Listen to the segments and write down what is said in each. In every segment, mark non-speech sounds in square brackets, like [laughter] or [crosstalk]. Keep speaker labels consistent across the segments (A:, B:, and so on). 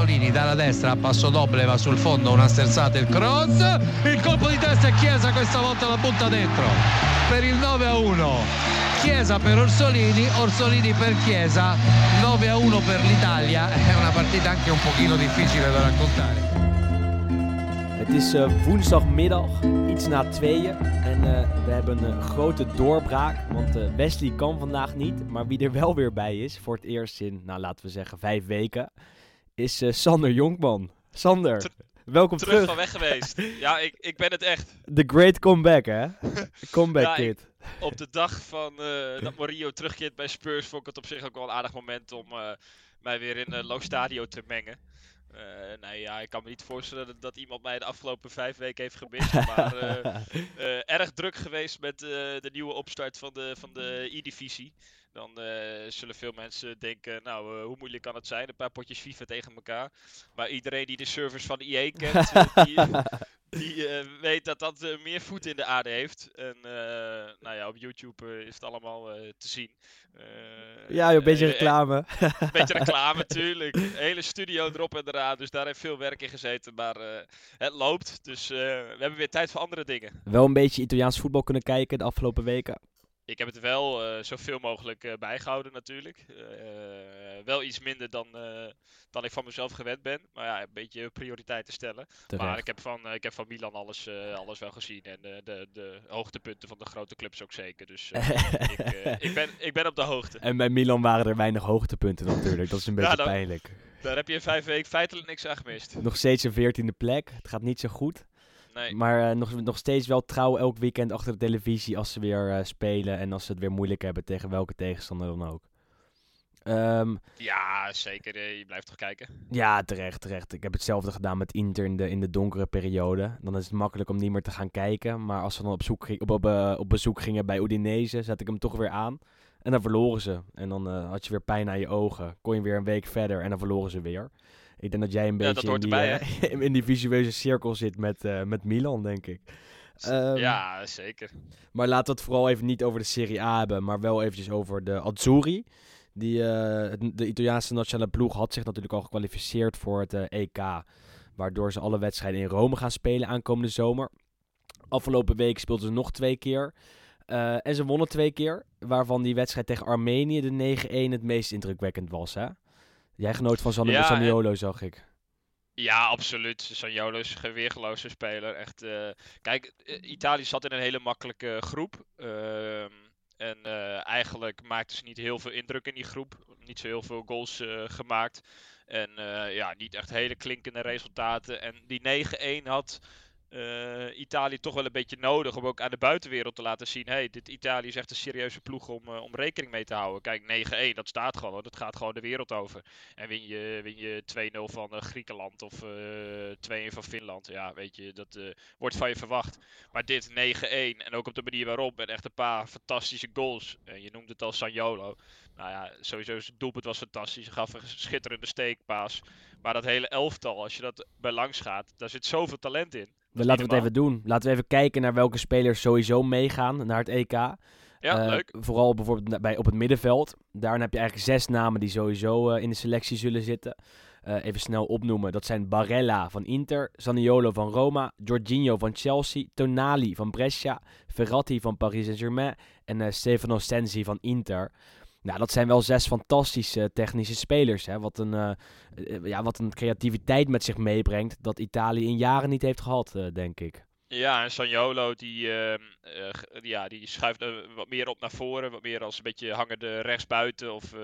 A: Orsolini dalla destra passo doble va sul fondo una sterzata il cross il colpo di testa e Chiesa questa volta la butta dentro per il 9 a 1 Chiesa per Orsolini Orsolini per Chiesa 9 a 1 per l'Italia [laughs] è una partita anche un pochino difficile da raccontare
B: Het is uh, woensdagmiddag, iets na tweeën. En uh, we hebben een grote doorbraak. Want uh, Wesley kan vandaag niet. Maar wie er wel weer bij is, voor het eerst in, nou laten we zeggen, vijf weken, is Sander Jonkman. Sander, Ter welkom terug.
C: Terug van weg geweest. [laughs] ja, ik, ik ben het echt.
B: The great comeback, hè? [laughs] Comeback ja, kid. Ik,
C: op de dag van [laughs] dat Mario terugkeert bij Spurs vond ik het op zich ook wel een aardig moment om mij weer in uh, Stadio te mengen. Uh, nee, ja, ik kan me niet voorstellen dat, iemand mij de afgelopen vijf weken heeft gemist. maar uh, uh, erg druk geweest met de nieuwe opstart van de, van de E-divisie. Dan zullen veel mensen denken, nou, hoe moeilijk kan het zijn? Een paar potjes FIFA tegen elkaar. Maar iedereen die de servers van EA [laughs] kent, die, die weet dat dat meer voet in de aarde heeft. En nou ja, op YouTube is het allemaal te zien.
B: ja, een beetje reclame.
C: Een beetje reclame, tuurlijk. Hele studio erop en eraan. Dus daar heeft veel werk in gezeten. Maar het loopt. Dus we hebben weer tijd voor andere dingen.
B: Wel een beetje Italiaans voetbal kunnen kijken de afgelopen weken
C: ik heb het wel uh, zoveel mogelijk uh, bijgehouden natuurlijk. Uh, wel iets minder dan, dan ik van mezelf gewend ben. Maar ja, een beetje prioriteiten stellen. Maar ik heb van, ik heb van Milan alles, alles wel gezien. En de, de hoogtepunten van de grote clubs ook zeker. Dus [laughs] ik, ik, ben, ik ben op de hoogte.
B: En bij Milan waren er weinig hoogtepunten natuurlijk. Dat is een beetje
C: dan,
B: pijnlijk.
C: Daar heb je in vijf weken feitelijk niks aan gemist.
B: Nog steeds een veertiende plek. Het gaat niet zo goed.
C: Nee.
B: Maar uh, nog, nog steeds wel trouw elk weekend achter de televisie als ze weer uh, spelen en als ze het weer moeilijk hebben tegen welke tegenstander dan ook. Um,
C: ja, zeker. Eh, je blijft toch kijken?
B: Ja, terecht, terecht. Ik heb hetzelfde gedaan met Inter in de, in de donkere periode. Dan is het makkelijk om niet meer te gaan kijken. Maar als ze dan op, zoek op, op, op bezoek gingen bij Udinese, zet ik hem toch weer aan. En dan verloren ze. En dan uh, had je weer pijn aan je ogen. Kon je weer een week verder en dan verloren ze weer. Ik denk dat jij een beetje in, die,
C: erbij,
B: uh, [laughs] in die visueuze cirkel zit met, uh, met Milan, denk ik.
C: Um, ja, zeker.
B: Maar laten we het vooral even niet over de Serie A hebben, maar wel eventjes over de Azzurri. Die, uh, de Italiaanse nationale ploeg had zich natuurlijk al gekwalificeerd voor het EK. Waardoor ze alle wedstrijden in Rome gaan spelen aankomende zomer. Afgelopen week speelden ze nog twee keer. en ze wonnen twee keer. Waarvan die wedstrijd tegen Armenië, de 9-1, het meest indrukwekkend was. Hè? Jij genoot van San ja, Saniolo, zag ik.
C: Ja, absoluut. Saniolo is een weergeloze speler. Echt, uh, kijk, eh, Italië zat in een hele makkelijke groep. Uh, en uh, eigenlijk maakten ze niet heel veel indruk in die groep. Niet zo heel veel goals gemaakt. En ja, niet echt hele klinkende resultaten. En die 9-1 had uh, Italië toch wel een beetje nodig om ook aan de buitenwereld te laten zien: hey, dit Italië is echt een serieuze ploeg om, uh, om rekening mee te houden. Kijk, 9-1, dat staat gewoon, dat gaat gewoon de wereld over. En win je, win je 2-0 van uh, Griekenland of 2-1 van Finland, ja, weet je, dat wordt van je verwacht. Maar dit 9-1 en ook op de manier waarop, en echt een paar fantastische goals. Je noemt het al Sanjolo. Nou ja, sowieso zijn doelpunt was fantastisch. Hij gaf een schitterende steekpaas. Maar dat hele elftal, als je dat bij langs gaat, daar zit zoveel talent in.
B: Laten we het even doen. Laten we even kijken naar welke spelers sowieso meegaan naar het EK.
C: Ja, uh, leuk.
B: Vooral bijvoorbeeld bij, op het middenveld. Daarin heb je eigenlijk zes namen die sowieso uh, in de selectie zullen zitten. Uh, even snel opnoemen. Dat zijn Barella van Inter, Zaniolo van Roma, Jorginho van Chelsea, Tonali van Brescia, Ferrati van Paris Saint-Germain en Stefano Sensi van Inter. Nou, dat zijn wel zes fantastische technische spelers. Hè? Wat, een, uh, ja, wat een creativiteit met zich meebrengt dat Italië in jaren niet heeft gehad, denk ik.
C: Ja, en Sanjolo die, uh, ja, die schuift wat meer op naar voren. Wat meer als een beetje hangende rechtsbuiten of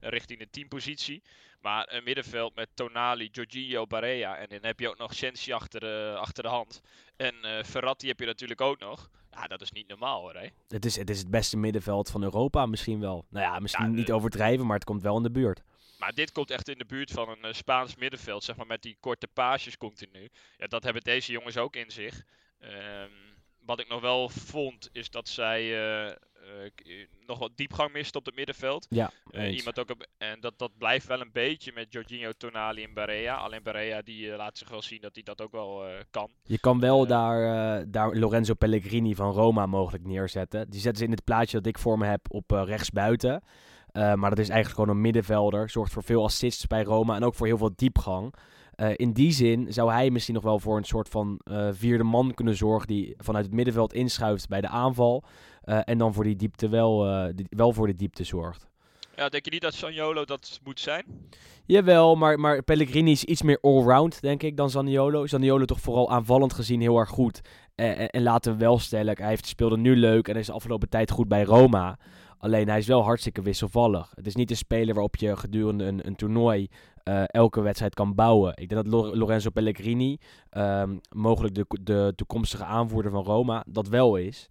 C: richting de teampositie. Maar een middenveld met Tonali, Giorgio, Barea. En dan heb je ook nog Sensi achter achter de hand. En Ferrati heb je natuurlijk ook nog. Ja, dat is niet normaal hoor. Hè?
B: Het, is, het is het beste middenveld van Europa misschien wel. Nou ja, misschien niet overdrijven, maar het komt wel in de buurt.
C: Maar dit komt echt in de buurt van een uh, Spaans middenveld, zeg maar met die korte paasjes continu. Ja, dat hebben deze jongens ook in zich. Um, wat ik nog wel vond, is dat zij uh, uh, nog wat diepgang mist op het middenveld.
B: Ja,
C: uh, iemand ook op, en dat, dat blijft wel een beetje met Jorginho Tonali en Barea. Alleen Barea die laat zich wel zien dat hij dat ook wel kan.
B: Je kan wel daar, daar Lorenzo Pellegrini van Roma mogelijk neerzetten. Die zetten ze in het plaatje dat ik voor me heb op rechtsbuiten. Eh, maar dat is eigenlijk gewoon een middenvelder. Zorgt voor veel assists bij Roma en ook voor heel veel diepgang. Eh, in die zin zou hij misschien nog wel voor een soort van eh, vierde man kunnen zorgen. Die vanuit het middenveld inschuift bij de aanval. En dan voor die diepte wel, die, wel voor de diepte zorgt.
C: Ja, denk je niet dat Sanjolo dat moet zijn?
B: Jawel, maar, maar Pellegrini is iets meer allround, denk ik, dan Zaniolo. Zaniolo toch vooral aanvallend gezien heel erg goed. En, en, laten we wel stellen, hij heeft, speelde nu leuk en is de afgelopen tijd goed bij Roma. Alleen hij is wel hartstikke wisselvallig. Het is niet een speler waarop je gedurende een, een toernooi uh, elke wedstrijd kan bouwen. Ik denk dat Lorenzo Pellegrini, um, mogelijk de, de toekomstige aanvoerder van Roma, dat wel is.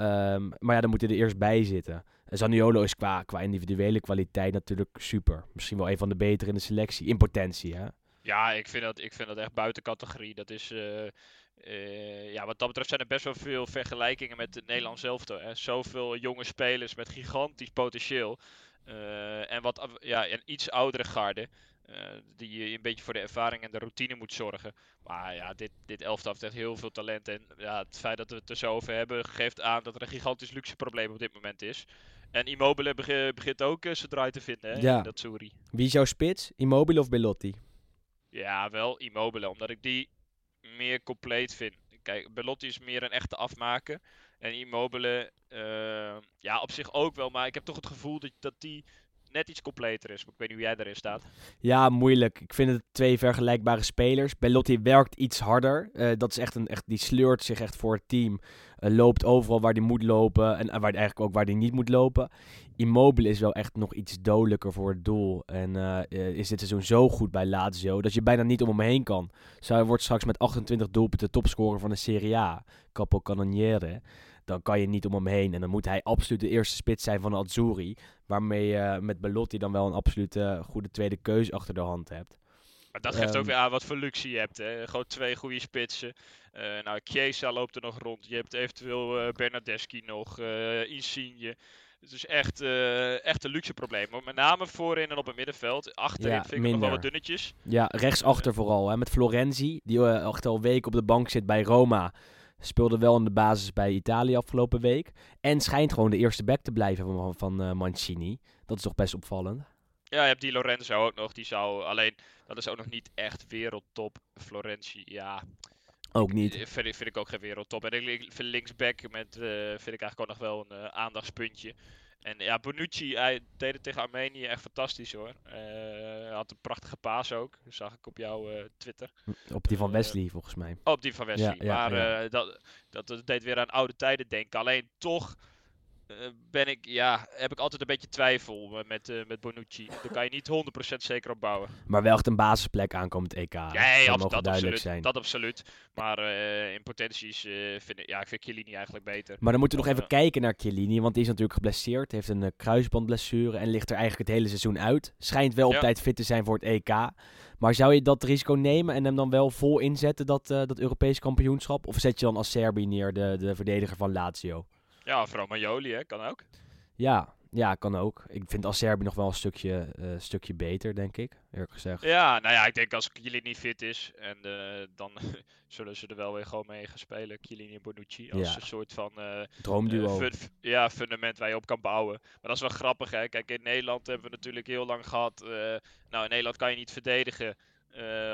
B: Um, maar ja, dan moet hij er eerst bij zitten. Zaniolo is qua, qua individuele kwaliteit natuurlijk super. Misschien wel een van de betere in de selectie. In potentie, hè?
C: Ja, ik vind dat, ik vind dat echt buiten categorie. Dat is, uh, uh, ja, wat dat betreft zijn er best wel veel vergelijkingen met het Nederlands elftal. Hè. Zoveel jonge spelers met gigantisch potentieel. Uh, en wat ja, een iets oudere garde. Die je een beetje voor de ervaring en de routine moet zorgen. Maar ja, dit, dit elftal heeft echt heel veel talent. En ja, het feit dat we het er zo over hebben, geeft aan dat er een gigantisch luxe probleem op dit moment is. En Immobile begint ook uh, zijn draai te vinden, hè, ja. dat Suri.
B: Wie is jouw spits? Immobile of Belotti?
C: Ja, wel Immobile, omdat ik die meer compleet vind. Kijk, Belotti is meer een echte afmaker. En Immobile, uh, ja, op zich ook wel. Maar ik heb toch het gevoel dat, dat die net iets completer is. ik weet niet hoe jij daarin staat.
B: Ja, moeilijk. Ik vind het twee vergelijkbare spelers. Belotti werkt iets harder. Uh, dat is echt een, echt, die sleurt zich echt voor het team. Uh, loopt overal waar hij moet lopen. En waar, eigenlijk ook waar hij niet moet lopen. Immobile is wel echt nog iets dodelijker voor het doel. En is dit seizoen zo goed bij Lazio dat je bijna niet om hem heen kan. Zij wordt straks met 28 doelpunten topscorer van de Serie A. Capo Cannoniere dan kan je niet om hem heen. En dan moet hij absoluut de eerste spits zijn van Azzurri. Waarmee je met Belotti dan wel een absolute goede tweede keuze achter de hand hebt.
C: Maar dat geeft ook ehm, weer aan wat voor luxe je hebt. Hè? Gewoon twee goede spitsen. Uh, nou, Chiesa loopt er nog rond. Je hebt eventueel uh, Bernardeschi nog, uh, Insigne. Het is echt, echt een luxe probleem. Maar met name voorin en op het middenveld. Achterin ja, vind ik nog wel wat dunnetjes.
B: Ja, rechtsachter vooral. Hè, met Florenzi, die echt al weken op de bank zit bij Roma. Speelde wel in de basis bij Italië afgelopen week. En schijnt gewoon de eerste back te blijven van, van uh, Mancini. Dat is toch best opvallend.
C: Ja, je hebt die Lorenzo ook nog. Die zou alleen, dat is ook nog niet echt wereldtop. Florentie, ja.
B: Ook niet.
C: Vind, vind ik ook geen wereldtop. En ik vind linksback met, uh, vind ik eigenlijk ook nog wel een uh, aandachtspuntje. En ja, Bonucci, hij deed het tegen Armenië echt fantastisch hoor. Uh, hij had een prachtige paas ook, dat zag ik op jouw uh, Twitter.
B: Op die van eh, Wesley volgens mij.
C: op die van Wesley, ja, maar Dat, dat deed weer aan oude tijden denken. Alleen toch eh, ben ik, ja, heb ik altijd een beetje twijfel met, uh, met Bonucci. Daar kan je niet 100% zeker op bouwen.
B: Maar wel echt een basisplek aankomend EK.
C: Ja, dat, dat absoluut, zijn. dat absoluut. Maar uh, in potenties vind ik, ja, ik vind Chiellini eigenlijk beter.
B: Maar dan moeten we nog even kijken naar Chiellini, want die is natuurlijk geblesseerd. Heeft een kruisbandblessure en ligt er eigenlijk het hele seizoen uit. Schijnt wel op tijd fit te zijn voor het EK. Maar zou je dat risico nemen en hem dan wel vol inzetten, dat, dat Europees kampioenschap? Of zet je dan als Serbi neer, de, de verdediger van Lazio?
C: Ja, of Romagnoli, hè? kan ook.
B: Ja, ja, kan ook. Ik vind Acerbi nog wel een stukje, uh, stukje beter, denk ik, eerlijk gezegd.
C: Ja, nou ja, ik denk als Chiellini niet fit is, en uh, dan [laughs] zullen ze er wel weer gewoon mee gaan spelen, Chiellini en Bonucci, als een soort van uh,
B: droomduo.
C: ja, fundament waar je op kan bouwen. Maar dat is wel grappig, hè. Kijk, in Nederland hebben we natuurlijk heel lang gehad, nou, in Nederland kan je niet verdedigen.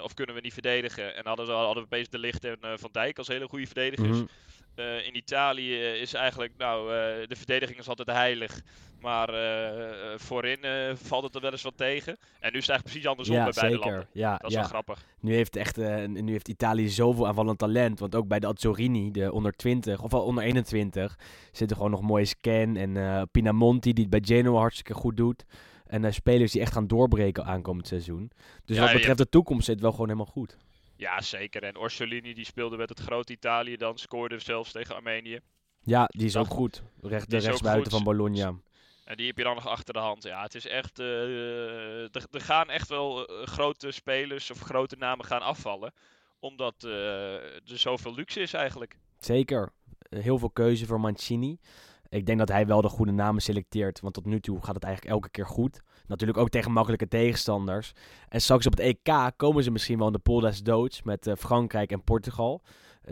C: of kunnen we niet verdedigen. En hadden, we, hadden we opeens De Licht en Van Dijk als hele goede verdedigers. Mm uh, in Italië is eigenlijk, nou, uh, de verdediging is altijd heilig. Maar uh, voorin valt het er wel eens wat tegen. En nu is het eigenlijk precies andersom
B: ja,
C: bij beide
B: zeker.
C: landen.
B: Ja,
C: dat is
B: ja.
C: wel grappig.
B: Nu heeft, echt, nu heeft Italië zoveel aanvallend talent. Want ook bij de Azzorini, de onder 20, of wel onder 21, zitten gewoon nog mooie Scan. En Pinamonti, die het bij Genoa hartstikke goed doet. En spelers die echt gaan doorbreken aankomend seizoen. Dus wat betreft de toekomst zit het wel gewoon helemaal goed.
C: Ja, zeker. En Orsolini die speelde met het grote Italië dan, scoorde zelfs tegen Armenië.
B: Ja, die is ook goed. Recht, de rechtsbuiten van Bologna.
C: En die heb je dan nog achter de hand. Ja, het is echt. Uh, er, er, gaan echt wel uh, grote spelers of grote namen gaan afvallen. Omdat uh, er zoveel luxe is eigenlijk.
B: Zeker. Heel veel keuze voor Mancini. Ik denk dat hij wel de goede namen selecteert. Want tot nu toe gaat het eigenlijk elke keer goed. Natuurlijk ook tegen makkelijke tegenstanders. En straks op het EK komen ze misschien wel in de pool des doods met uh, Frankrijk en Portugal.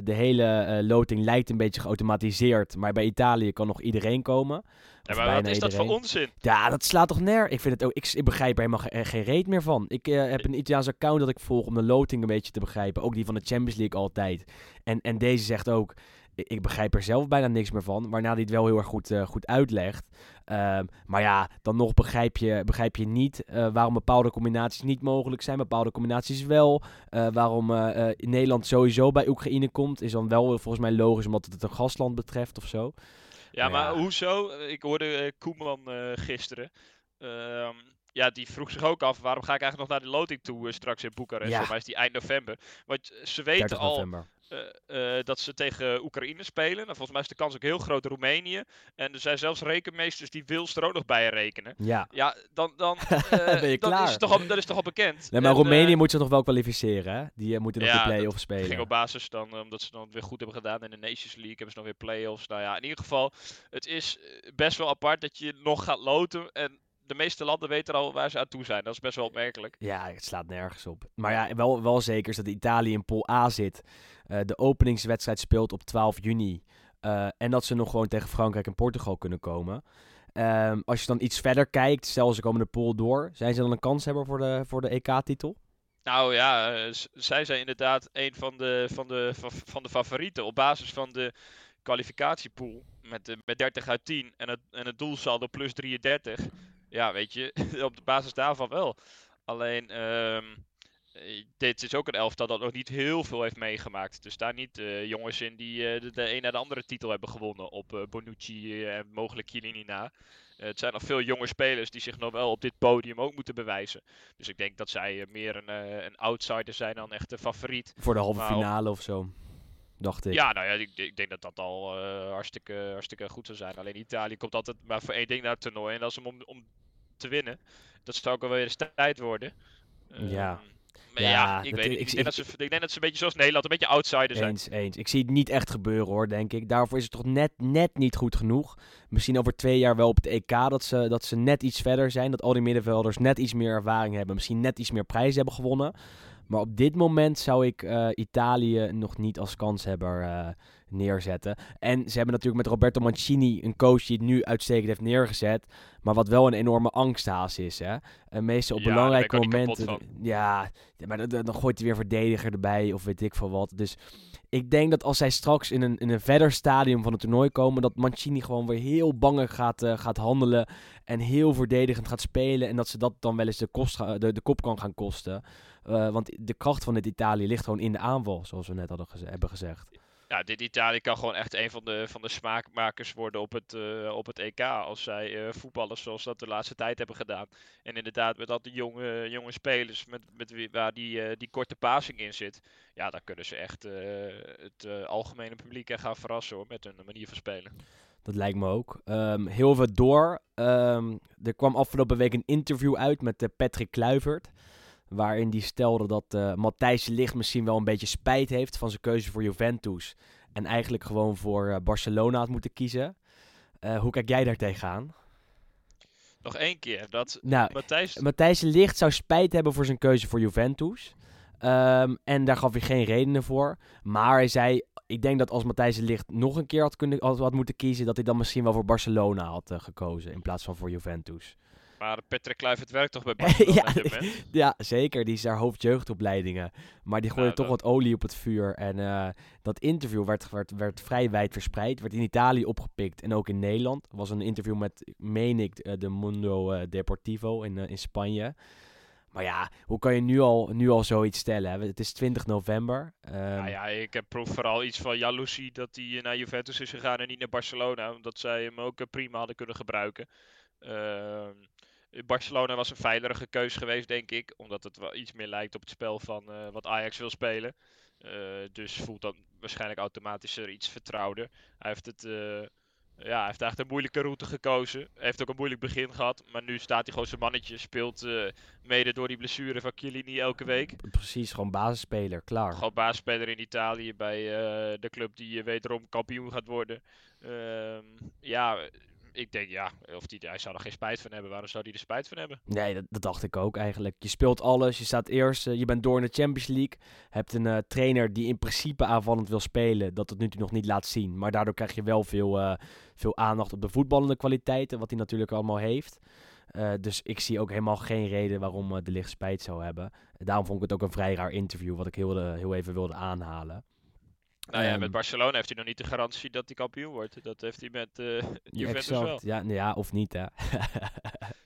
B: De hele eh, loting lijkt een beetje geautomatiseerd, maar bij Italië kan nog iedereen komen.
C: Ja, maar wat is dat voor onzin?
B: Ja, dat slaat toch neer. Ik, vind het ook, ik, ik begrijp er helemaal ge- geen reet meer van. Ik eh, heb een Italiaans account dat ik volg om de loting een beetje te begrijpen. Ook die van de Champions League altijd. En, en deze zegt ook, ik, begrijp er zelf bijna niks meer van. Waarna hij het wel heel erg goed, eh, goed uitlegt. Ehm, maar ja, dan nog begrijp je, begrijp je niet eh, waarom bepaalde combinaties niet mogelijk zijn. Bepaalde combinaties wel. Eh, waarom eh, eh, Nederland sowieso bij Oekraïne komt. Is dan wel volgens mij logisch omdat het een gastland betreft of zo.
C: Ja,
B: Maar
C: maar
B: ja.
C: hoezo? Ik hoorde Koeman eh, gisteren. Ehm, ja, die vroeg zich ook af, waarom ga ik eigenlijk nog naar de loting toe straks in Boekarest?
B: Ja.
C: Volgens mij is die eind november. Want ze weten
B: 30
C: al
B: november.
C: Eh, eh, dat ze tegen Oekraïne spelen. En volgens mij is de kans ook heel groot Roemenië. En er zijn zelfs rekenmeesters die Wils er ook nog bij rekenen.
B: Ja.
C: Ja, dan, dan, [laughs] eh,
B: Ben je klaar?
C: Is toch al, dat is toch al bekend.
B: Nee, maar
C: En,
B: Roemenië moet zich nog wel kwalificeren, hè? Die moeten nog
C: Ja,
B: de
C: dat
B: play-off spelen.
C: ging op basis dan, omdat ze dan weer goed hebben gedaan in de Nations League, hebben ze nog weer play-offs. Nou ja, in ieder geval, het is best wel apart dat je nog gaat loten. En de meeste landen weten al waar ze aan toe zijn. Dat is best wel opmerkelijk.
B: Ja, het slaat nergens op. Maar ja, wel, wel zeker is dat Italië in Pool A zit. Eh, de openingswedstrijd speelt op 12 juni. Eh, en dat ze nog gewoon tegen Frankrijk en Portugal kunnen komen. Ehm, als je dan iets verder kijkt, stel ze komen de pool door. Zijn ze dan een kans hebben voor de, voor de EK-titel?
C: Nou ja, eh, zij zijn inderdaad een van de, van, de, van, de favorieten op basis van de kwalificatiepool. Met, met 30 uit 10 en het, en het doelsaldo plus 33. Ja, weet je, [laughs] op de basis daarvan wel. Alleen, eh, dit is ook een elftal dat nog niet heel veel heeft meegemaakt. Er staan niet eh, jongens in die eh, de, de een na de andere titel hebben gewonnen op eh, Bonucci en mogelijk Chiellini na. Het zijn nog veel jonge spelers die zich nog wel op dit podium ook moeten bewijzen. Dus ik denk dat zij meer een, een outsider zijn dan echt een favoriet.
B: Voor de halve
C: Maar op-
B: finale of zo, dacht ik.
C: Ja, nou ja, ik, ik denk dat dat al eh, hartstikke, hartstikke goed zou zijn. Alleen Italië komt altijd maar voor één ding naar het toernooi. En dat is om, om, te winnen. Dat zou ook alweer eens tijd worden.
B: Ja.
C: Ehm, Maar
B: Ja,
C: ja, ik weet niet.
B: ik-
C: Ik,
B: ik-
C: denk dat ze, ik denk dat ze een beetje zoals Nederland, een beetje outsider zijn.
B: Eens, eens. Ik zie het niet echt gebeuren hoor, denk ik. Daarvoor is het toch net, net niet goed genoeg. Misschien over twee jaar wel op het EK dat ze, dat ze net iets verder zijn. Dat al die middenvelders net iets meer ervaring hebben. Misschien net iets meer prijzen hebben gewonnen. Maar op dit moment zou ik eh, Italië nog niet als kanshebber eh neerzetten. En ze hebben natuurlijk met Roberto Mancini een coach die het nu uitstekend heeft neergezet. Maar wat wel een enorme angsthaas is. Hè? En meestal op
C: Ja,
B: belangrijke momenten. Ja, maar dan, dan gooit hij weer verdediger erbij of weet ik veel wat. Dus ik denk dat als zij straks in een, in een verder stadium van het toernooi komen, dat Mancini gewoon weer heel bangig gaat, eh, gaat handelen en heel verdedigend gaat spelen. En dat ze dat dan wel eens de, kost de kop kan gaan kosten. Eh, want de kracht van dit Italië ligt gewoon in de aanval, zoals we net hadden geze- hebben gezegd.
C: Ja, dit Italië kan gewoon echt een van de, van de smaakmakers worden op het, eh, op het EK. Als zij eh, voetballen zoals dat de laatste tijd hebben gedaan. En inderdaad, met al die jonge, jonge spelers met, met waar die, die korte passing in zit. Ja, dan kunnen ze echt het algemene publiek echt gaan verrassen hoor, met hun manier van spelen.
B: Dat lijkt me ook. Ehm, heel veel door. Ehm, er kwam afgelopen week een interview uit met Patrick Kluivert. Waarin die stelde dat eh Matthijs de Ligt misschien wel een beetje spijt heeft van zijn keuze voor Juventus. En eigenlijk gewoon voor eh, Barcelona had moeten kiezen. Eh, hoe kijk jij daar tegenaan?
C: Nog één keer, dat
B: Nou,
C: Matthijs...
B: Matthijs de Ligt zou spijt hebben voor zijn keuze voor Juventus. Ehm, en daar gaf hij geen redenen voor. Maar hij zei, ik denk dat als Matthijs de Ligt nog een keer had, kunnen, had, had moeten kiezen, dat hij dan misschien wel voor Barcelona had gekozen in plaats van voor Juventus.
C: Maar Patrick Kluivert werkt toch bij [laughs] Barcelona
B: Ja,
C: op dit moment? [laughs]
B: Ja, zeker. Die is daar hoofdjeugdopleidingen. Maar die gooide
C: Nou,
B: toch wat olie op het vuur. En eh, dat interview werd, werd, werd vrij wijd verspreid. Werd in Italië opgepikt en ook in Nederland. Er was een interview met, meen ik, eh, de Mundo eh, Deportivo in, in Spanje. Maar ja, hoe kan je nu al, nu al zoiets stellen? Hè? Het is 20 november. Ehm,
C: Nou ja, ik heb vooral iets van jaloezie dat hij naar Juventus is gegaan en niet naar Barcelona. Omdat zij hem ook prima hadden kunnen gebruiken. Ehm, Barcelona was een veilige keus geweest, denk ik. Omdat het wel iets meer lijkt op het spel van eh, wat Ajax wil spelen. Eh, dus voelt dan waarschijnlijk automatisch er iets vertrouwder. Hij heeft het... eh, ja, hij heeft eigenlijk een moeilijke route gekozen. Hij heeft ook een moeilijk begin gehad. Maar nu staat hij gewoon zijn mannetje. Speelt eh, mede door die blessure van Chiellini elke week.
B: Precies, gewoon basisspeler, klaar.
C: Gewoon baasspeler in Italië bij de club die eh, wederom kampioen gaat worden. Ehm, ja, ik denk ja, of die, hij zou er geen spijt van hebben. Waarom zou hij er spijt van hebben?
B: Nee, dat, dacht ik ook eigenlijk. Je speelt alles, je staat eerst, je bent door in de Champions League. Hebt een uh, trainer die in principe aanvallend wil spelen, dat het nu nog niet laat zien. Maar daardoor krijg je wel veel, uh, veel aandacht op de voetballende kwaliteiten, wat hij natuurlijk allemaal heeft. Dus ik zie ook helemaal geen reden waarom de licht spijt zou hebben. Daarom vond ik het ook een vrij raar interview, wat ik heel, heel even wilde aanhalen.
C: Nou ja, met Barcelona heeft hij nog niet de garantie dat hij kampioen wordt. Dat heeft hij met [laughs] uh, Juventus
B: exact.
C: wel.
B: Ja, ja, of niet hè. [laughs]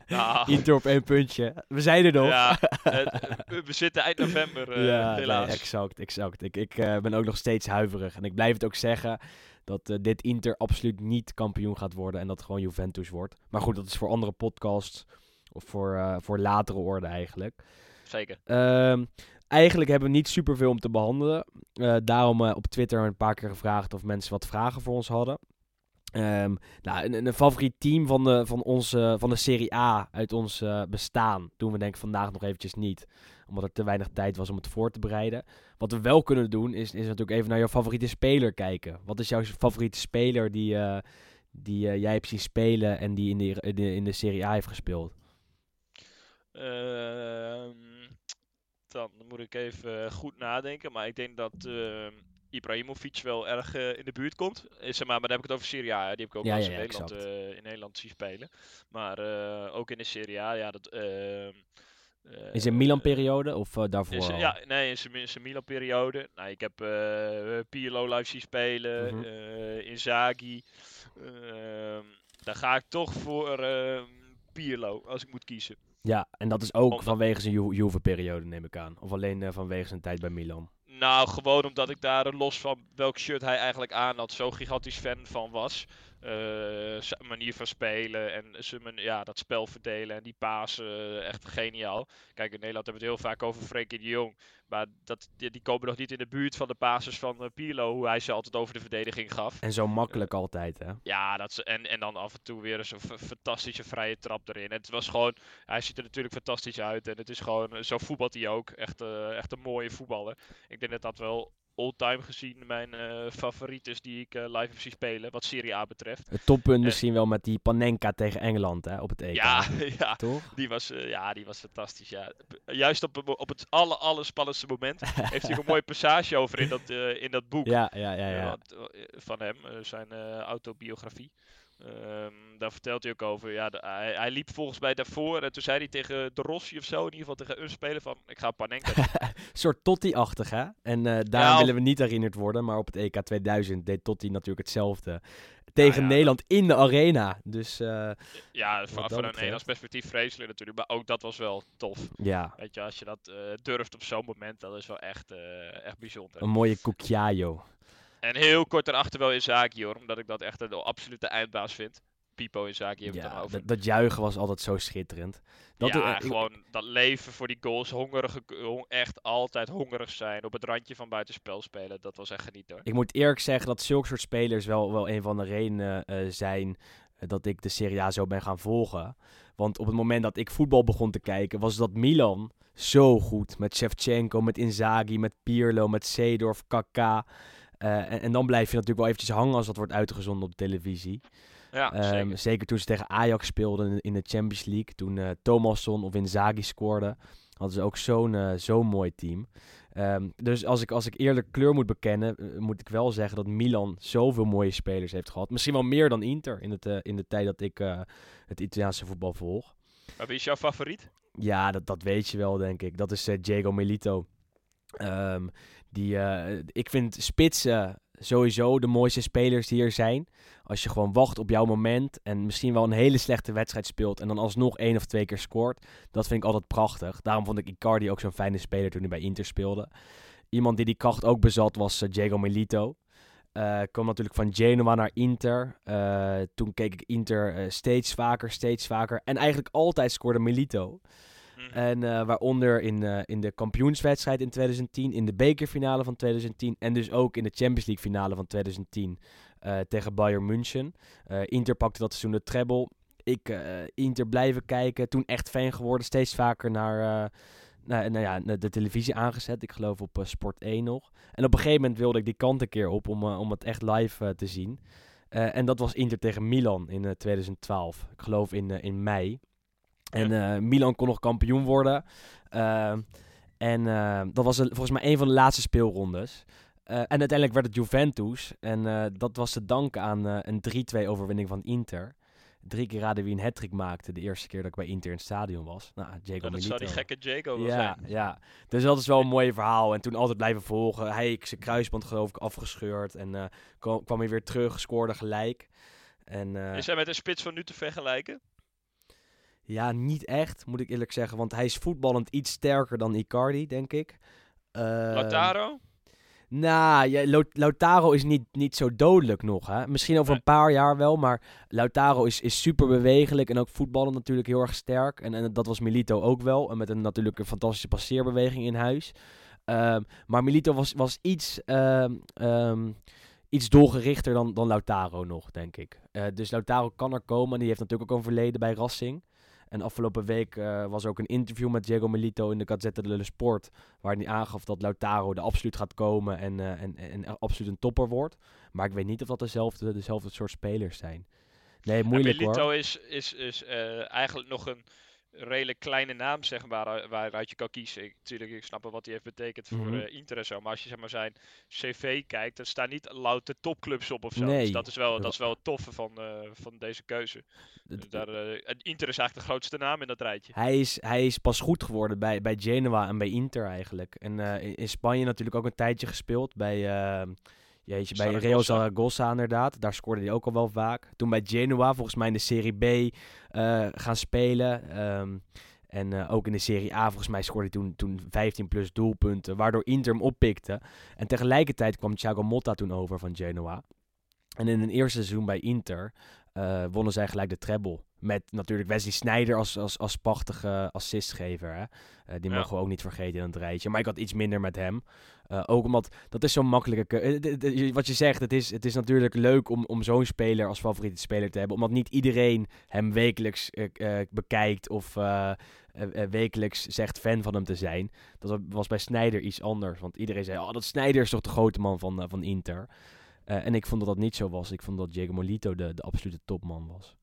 C: Nou. [laughs]
B: Inter op één puntje. We zijn er nog.
C: Ja, we, we zitten eind november uh,
B: ja,
C: helaas.
B: Nee, exact, exact. Ik, ik uh, ben ook nog steeds huiverig. En ik blijf het ook zeggen dat uh, dit Inter absoluut niet kampioen gaat worden. En dat gewoon Juventus wordt. Maar goed, dat is voor andere podcasts. Of voor, voor latere orde eigenlijk.
C: Zeker.
B: Ehm, eigenlijk hebben we niet superveel om te behandelen. Uh, daarom uh, op Twitter een paar keer gevraagd of mensen wat vragen voor ons hadden. Um, nou, een, een, favoriet team van de, van, onze, van de Serie A uit ons bestaan doen we denk ik vandaag nog eventjes niet. Omdat er te weinig tijd was om het voor te bereiden. Wat we wel kunnen doen is, is natuurlijk even naar jouw favoriete speler kijken. Wat is jouw favoriete speler die, die jij hebt zien spelen en die in de, in de, in de Serie A heeft gespeeld?
C: Ehm, dan moet ik even goed nadenken. Maar ik denk dat uh, Ibrahimovic wel erg uh, in de buurt komt. Is, maar, maar dan heb ik het over Serie A. Hè. Die heb ik ook
B: ja,
C: wel eens
B: ja,
C: in, Nederland, uh, in Nederland zien spelen. Maar ook in de Serie A, ja, dat... ehm,
B: in zijn Milan-periode of daarvoor?
C: Ja, nee, in zijn, zijn Milan-periode. Nou, ik heb Pirlo live zien spelen, mm -hmm. Inzaghi. Ehm, daar ga ik toch voor Pirlo, als ik moet kiezen.
B: Ja, en dat is ook omdat... vanwege zijn Ju Juve-periode, neem ik aan. Of alleen uh, vanwege zijn tijd bij Milan.
C: Nou, gewoon omdat ik daar los van welk shirt hij eigenlijk aan had, zo gigantisch fan van was. Uh, zijn manier van spelen en zijn, ja, dat spel verdelen en die pasen, uh, echt geniaal. Kijk, in Nederland hebben we het heel vaak over Frenkie de Jong. Maar dat, die, die, komen nog niet in de buurt van de pases van uh, Pirlo, hoe hij ze altijd over de verdediging gaf.
B: En zo makkelijk altijd, hè?
C: Ja, dat is, en, en dan af en toe weer zo'n fantastische vrije trap erin. En het was gewoon, hij ziet er natuurlijk fantastisch uit. En het is gewoon, zo voetbalt hij ook. Echt, echt een mooie voetballer. Ik denk dat dat wel all-time gezien mijn uh, favoriet is die ik uh, live heb zien spelen, wat Serie A betreft.
B: Het toppunt misschien wel met die Panenka tegen Engeland hè, op het EK.
C: Ja, [laughs] ja
B: toch?
C: Die was, uh, ja, die was fantastisch. Ja. Juist op, op het aller, aller spannendste moment [laughs] heeft hij een mooie passage over in dat, in dat boek.
B: Ja, ja, ja. ja.
C: van hem, zijn autobiografie. Um, daar vertelt hij ook over. Ja, de, hij, hij, liep volgens mij daarvoor en toen zei hij tegen de Rossi of zo, in ieder geval tegen een speler van, ik ga Panenka
B: Een [laughs] soort Totti-achtig, hè? En uh, daar ja, willen we niet herinnerd worden, maar op het EK 2000 deed Totti natuurlijk hetzelfde. Tegen ja, Nederland in de arena. Dus, uh,
C: ja, van, van een Nederlands perspectief vreselijk natuurlijk, maar ook dat was wel tof.
B: Ja.
C: Weet je, als je dat uh, durft op zo'n moment, dat is wel echt, echt bijzonder.
B: Een mooie Cucchiaio.
C: En heel kort daarachter wel Inzaghi hoor, omdat ik dat echt een absolute eindbaas vind. Pipo Inzaghi hebben
B: ja,
C: het dan over.
B: Dat, dat juichen was altijd zo schitterend. Dat
C: ja, uh, gewoon dat leven voor die goals, hongerig, echt altijd hongerig zijn, op het randje van buitenspel spelen, dat was echt genieten hoor.
B: Ik moet eerlijk zeggen dat zulke soort spelers wel, wel een van de redenen uh, zijn dat ik de Serie A zo ben gaan volgen. Want op het moment dat ik voetbal begon te kijken, was dat Milan zo goed. Met Shevchenko, met Inzaghi, met Pirlo, met Seedorf, Kaká. Uh, en, en, dan blijf je natuurlijk wel eventjes hangen als dat wordt uitgezonden op televisie.
C: Ja,
B: um,
C: zeker.
B: toen ze tegen Ajax speelden in de Champions League. Toen uh, Thomasson of Inzaghi scoorde. Hadden ze ook zo'n uh, zo'n mooi team. Um, dus als ik, als ik eerlijk kleur moet bekennen, uh, moet ik wel zeggen dat Milan zoveel mooie spelers heeft gehad. Misschien wel meer dan Inter in, het, in de tijd dat ik het Italiaanse voetbal volg.
C: Maar wie is jouw favoriet?
B: Ja, dat, dat weet je wel, denk ik. Dat is Diego Milito. Um, die, uh, ik vind spitsen sowieso de mooiste spelers die er zijn. Als je gewoon wacht op jouw moment en misschien wel een hele slechte wedstrijd speelt en dan alsnog één of twee keer scoort. Dat vind ik altijd prachtig. Daarom vond ik Icardi ook zo'n fijne speler toen hij bij Inter speelde. Iemand die die kracht ook bezat was uh, Diego Milito. Uh, kwam natuurlijk van Genoa naar Inter. Toen keek ik Inter steeds vaker, steeds vaker. En eigenlijk altijd scoorde Milito. En uh, waaronder in, uh, in de kampioenswedstrijd in 2010, in de bekerfinale van 2010 en dus ook in de Champions League finale van 2010 uh, tegen Bayern München. Inter pakte dat seizoen de treble. Ik Inter blijven kijken, toen echt fan geworden, steeds vaker naar, nou, ja, de televisie aangezet. Ik geloof op Sport 1 nog. En op een gegeven moment wilde ik die kant een keer op om, om het echt live te zien. Eh, en dat was Inter tegen Milan in 2012. Ik geloof in, in mei. En Milan kon nog kampioen worden. Ehm, en dat was volgens mij een van de laatste speelrondes. en uiteindelijk werd het Juventus. En dat was te danken aan een 3-2 overwinning van Inter drie keer raden wie een hat maakte de eerste keer dat ik bij Inter in het stadion was. Nou, Diego
C: nou, dat zou die gekke Diego wel
B: ja,
C: zijn.
B: Ja, dus dat is wel een mooi verhaal. En toen altijd blijven volgen. Hij ik zijn kruisband geloof ik afgescheurd. En kwam, kwam hij weer terug, scoorde gelijk. En,
C: is hij met een spits van nu te vergelijken?
B: Ja, niet echt, moet ik eerlijk zeggen. Want hij is voetballend iets sterker dan Icardi, denk ik.
C: Uh, Lautaro?
B: Nou, ja, Lautaro is niet, niet zo dodelijk nog. Hè? Misschien over een paar jaar wel, maar Lautaro is, is super bewegelijk en ook voetballen natuurlijk heel erg sterk. En, en dat was Milito ook wel. En met een natuurlijk een fantastische passeerbeweging in huis. Ehm, maar Milito was, was iets, um, um, iets doelgerichter dan, dan Lautaro nog, denk ik. Uh, dus Lautaro kan er komen. Die heeft natuurlijk ook een verleden bij Racing. En afgelopen week uh, was ook een interview met Diego Melito in de Gazzetta dello Sport. Waar hij aangaf dat Lautaro er absoluut gaat komen en, uh, en, en, absoluut een topper wordt. Maar ik weet niet of dat dezelfde, dezelfde soort spelers zijn. Nee, moeilijk
C: Melito
B: hoor.
C: is, is, is uh, eigenlijk nog een redelijk kleine naam, zeg maar, waaruit je kan kiezen. Ik, natuurlijk, ik snap wel wat hij heeft betekend voor mm -hmm. uh, Inter en zo. Maar als je zeg maar, zijn cv kijkt, dan staan niet louter topclubs op of zo.
B: Nee.
C: Dus dat is wel, dat is wel het toffe van, uh, van deze keuze. Dus daar, uh, Inter is eigenlijk de grootste naam in dat rijtje.
B: Hij is, hij is pas goed geworden bij, bij Genoa en bij Inter eigenlijk. En in, Spanje natuurlijk ook een tijdje gespeeld bij... Jeetje, bij Real Zaragoza inderdaad. Daar scoorde hij ook al wel vaak. Toen bij Genoa, volgens mij in de Serie B uh, gaan spelen. Um, en uh, ook in de Serie A, volgens mij scoorde hij toen, toen 15 plus doelpunten. Waardoor Inter hem oppikte. En tegelijkertijd kwam Thiago Motta toen over van Genoa. En in een eerste seizoen bij Inter uh, wonnen zij gelijk de treble. Met natuurlijk Wesley Sneijder als, als, als prachtige assistgever. Hè? Uh, die ja. mogen we ook niet vergeten in het rijtje. Maar ik had iets minder met hem. Uh, ook omdat dat is zo'n makkelijke. Uh, wat je zegt, het is, het is natuurlijk leuk om, om zo'n speler als favoriete speler te hebben. Omdat niet iedereen hem wekelijks bekijkt of wekelijks zegt fan van hem te zijn. Dat was bij Sneijder iets anders. Want iedereen zei: Oh, dat Sneijder is toch de grote man van, van Inter. en ik vond dat dat niet zo was. Ik vond dat Diego Molito de, de absolute topman was.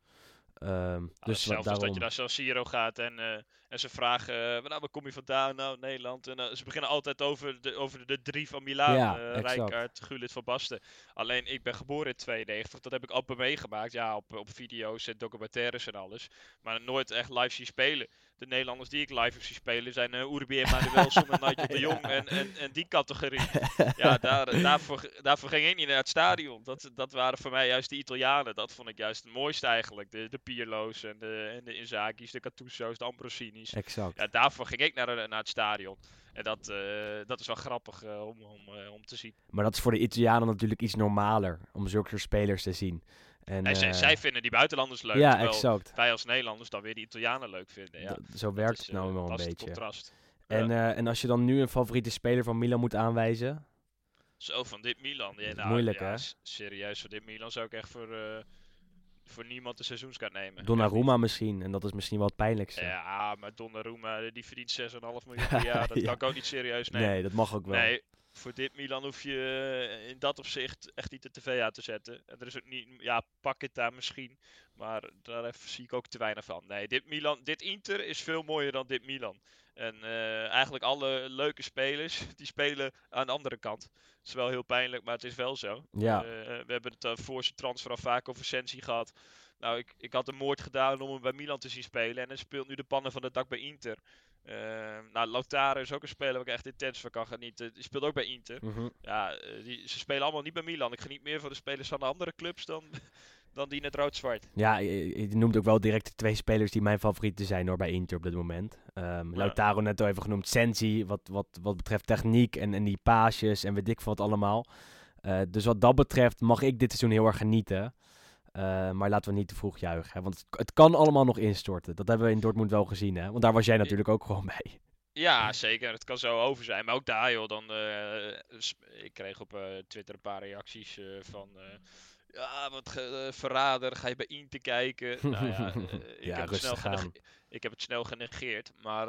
B: Um, dus
C: zelfs daarom... dat je naar San Siro gaat en, uh, en ze vragen, uh, nou, waar kom je vandaan? Nou, Nederland. En uh, ze beginnen altijd over de, over de drie van Milaan.
B: Ja,
C: Rijkaard, Gullit van Basten. Alleen, ik ben geboren in 92. Dat heb ik amper meegemaakt. Ja, op, op video's en documentaires en alles. Maar nooit echt live zien spelen. De Nederlanders die ik live heb zien spelen zijn uh, Urbi en Manuelson en Nigel de [laughs] Jong en, en, en die categorie. [laughs] Ja, daar, daarvoor, daarvoor ging ik niet naar het stadion. Dat, dat waren voor mij juist de Italianen. Dat vond ik juist het mooiste eigenlijk. De, de Pirlo's en de, en de Inzaki's, de Cattusso's, de Ambrosini's.
B: Exact.
C: Ja, daarvoor ging ik naar, naar het stadion. En dat, uh, dat is wel grappig uh, om, om, om te zien.
B: Maar dat is voor de Italianen natuurlijk iets normaler om zulke spelers te zien. En,
C: nee, zij, zij, vinden die buitenlanders leuk.
B: Ja, exact.
C: Wij als Nederlanders dan weer die Italianen leuk vinden. Ja.
B: Zo werkt is, het nou wel een beetje.
C: Het contrast.
B: En, en als je dan nu een favoriete speler van Milan moet aanwijzen?
C: Zo, van dit Milan. Ja, nou,
B: moeilijk
C: ja,
B: hè?
C: Serieus, voor dit Milan zou ik echt voor voor niemand de seizoenskaart nemen.
B: Donnarumma misschien, en dat is misschien wel het pijnlijkste.
C: Ja, maar Donnarumma die verdient 6,5 miljoen [laughs] per jaar. Dat ja. kan ik ook niet serieus nemen.
B: Nee, dat mag ook wel.
C: Nee, voor dit Milan hoef je in dat opzicht echt niet de tv uit te zetten. En er is ook niet, ja, pak het daar misschien. Maar daar zie ik ook te weinig van. Nee, dit Milan, dit Inter is veel mooier dan dit Milan. En uh, eigenlijk alle leuke spelers, [laughs] die spelen aan de andere kant. Het is wel heel pijnlijk, maar het is wel zo.
B: Ja.
C: Uh, we hebben het uh, voor zijn transfer al vaak over Sensi gehad. Nou, ik, ik had een moord gedaan om hem bij Milan te zien spelen. En hij speelt nu de pannen van het dak bij Inter. Uh, nou, Lautaro is ook een speler waar ik echt intens van kan genieten. Die speelt ook bij Inter.
B: Mm -hmm.
C: Ja, die, ze spelen allemaal niet bij Milan. Ik geniet meer van de spelers van de andere clubs dan, [laughs] dan die in het rood-zwart.
B: Ja, je, je, noemt ook wel direct de twee spelers die mijn favorieten zijn hoor, bij Inter op dit moment. Um, ja. Lautaro net al even genoemd. Sensi, wat, wat, wat betreft techniek en, en die paasjes en weet ik wat allemaal. Uh, dus wat dat betreft mag ik dit seizoen heel erg genieten. Uh, maar laten we niet te vroeg juichen. Hè? Want het, het, kan allemaal nog instorten. Dat hebben we in Dortmund wel gezien. Hè? Want daar was jij natuurlijk ook gewoon [laughs] bij.
C: Ja, zeker. Het kan zo over zijn. Maar ook daar, joh. Dan, uh, ik kreeg op uh, Twitter een paar reacties van... ja, wat verrader. Ga je bij Inter kijken? nou ja, [laughs] ik,
B: ja,
C: heb het snel
B: gaan. [laughs]
C: ik heb het snel genegeerd. Maar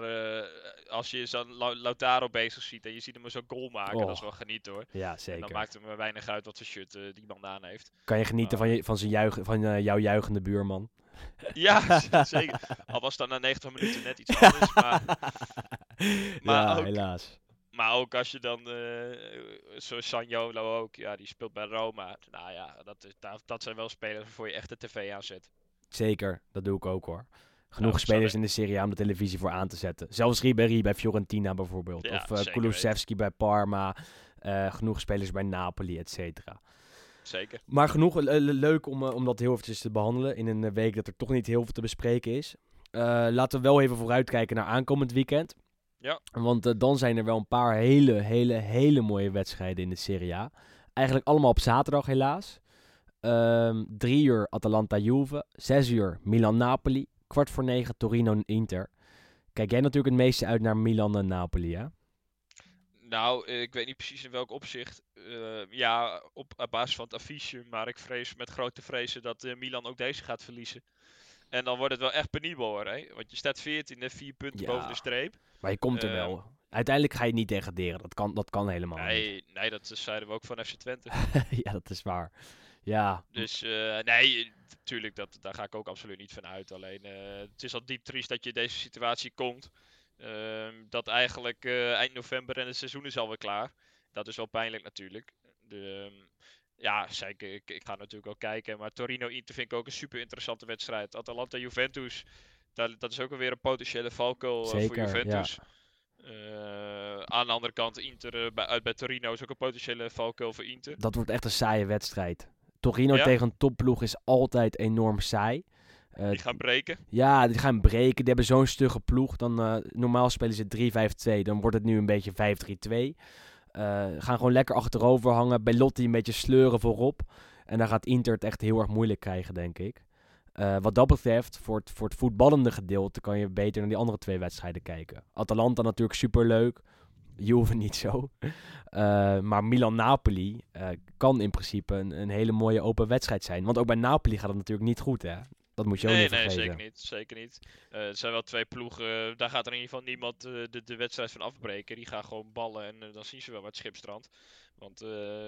C: als je zo'n Lau- Lautaro bezig ziet en je ziet hem zo'n goal maken, dat is
B: Oh.
C: wel genieten hoor.
B: Ja,
C: En
B: zeker.
C: dan maakt het me weinig uit wat voor shirt eh, die man aan heeft.
B: Kan je genieten van, je, van, zijn juichen, van eh, jouw juichende buurman? [laughs]
C: Ja, zeker. Al was dat na 90 minuten net iets anders. Maar, Maar
B: ja,
C: ook-
B: helaas.
C: Maar ook als je dan, eh zoals Sanjolo ook, ja, die speelt bij Roma. Nou ja, dat, is, dat, dat zijn wel spelers waarvoor je echt de tv aanzet.
B: Zeker, dat doe ik ook hoor. Genoeg
C: Nou,
B: spelers
C: sorry.
B: in de Serie A om de televisie voor aan te zetten. Zelfs Ribéry bij Fiorentina bijvoorbeeld.
C: Ja,
B: of uh,
C: zeker
B: Kulusevski bij Parma. eh, genoeg spelers bij Napoli, et cetera.
C: Zeker.
B: Maar genoeg le- le- leuk om, eh, om dat heel eventjes te behandelen. In een eh, week dat er toch niet heel veel te bespreken is. Eh, laten we wel even vooruitkijken naar aankomend weekend.
C: Ja.
B: Want eh, dan zijn er wel een paar hele, hele, hele mooie wedstrijden in de Serie A. Eigenlijk allemaal op zaterdag helaas. Ehm drie uur Atalanta-Juve. Zes uur Milan-Napoli. Kwart voor negen Torino-Inter. Kijk jij natuurlijk het meeste uit naar Milan en Napoli, hè?
C: Nou, eh, ik weet niet precies in welk opzicht. Eh, ja, op, op basis van het affiche. Maar ik vrees met grote vrezen dat eh, Milan ook deze gaat verliezen. En dan wordt het wel echt penibel hoor. Hè? Want je staat 14 en 4 punten
B: Ja.
C: boven de streep.
B: Maar je komt er
C: Ehm.
B: wel. Uiteindelijk ga je niet degraderen. Dat kan, dat kan helemaal niet.
C: Nee, nee, dat zeiden we ook van FC Twente. [laughs]
B: ja, dat is waar. Ja,
C: Dus eh, nee, natuurlijk, dat, daar ga ik ook absoluut niet van uit. Alleen, eh, het is al diep triest dat je in deze situatie komt. Ehm, dat eigenlijk eh, eind november en het seizoen is alweer klaar. Dat is wel pijnlijk natuurlijk. De, ehm, ja, zeker. Ik, ik ga natuurlijk wel kijken. Maar Torino-Inter vind ik ook een super interessante wedstrijd. Atalanta-Juventus, dat, dat is ook alweer een potentiële valkuil eh, voor
B: ja.
C: Juventus. Eh, aan de andere kant, Inter eh, bij, uit bij Torino is ook een potentiële valkuil voor Inter.
B: dat wordt echt een saaie wedstrijd. Torino
C: Ja?
B: tegen een topploeg is altijd enorm saai.
C: Die gaan breken.
B: Ja, die gaan breken. Die hebben zo'n stugge ploeg. Dan, normaal spelen ze 3-5-2. Dan wordt het nu een beetje 5-3-2. Eh, gaan gewoon lekker achterover hangen. Belotti een beetje sleuren voorop. En dan gaat Inter het echt heel erg moeilijk krijgen, denk ik. Eh, wat dat betreft, voor het, voor het voetballende gedeelte kan je beter naar die andere twee wedstrijden kijken. Atalanta natuurlijk superleuk. [laughs] Juve niet zo. Eh, maar Milan-Napoli kan in principe een, een hele mooie open wedstrijd zijn. Want ook bij Napoli gaat het natuurlijk niet goed, hè? Dat moet je ook
C: Nee,
B: niet
C: nee,
B: vergeten.
C: zeker niet. Zeker niet. Er zijn wel twee ploegen. eh, Daar gaat er in ieder geval niemand eh, de, de wedstrijd van afbreken. Die gaan gewoon ballen en dan zien ze wel wat schipstrand. Want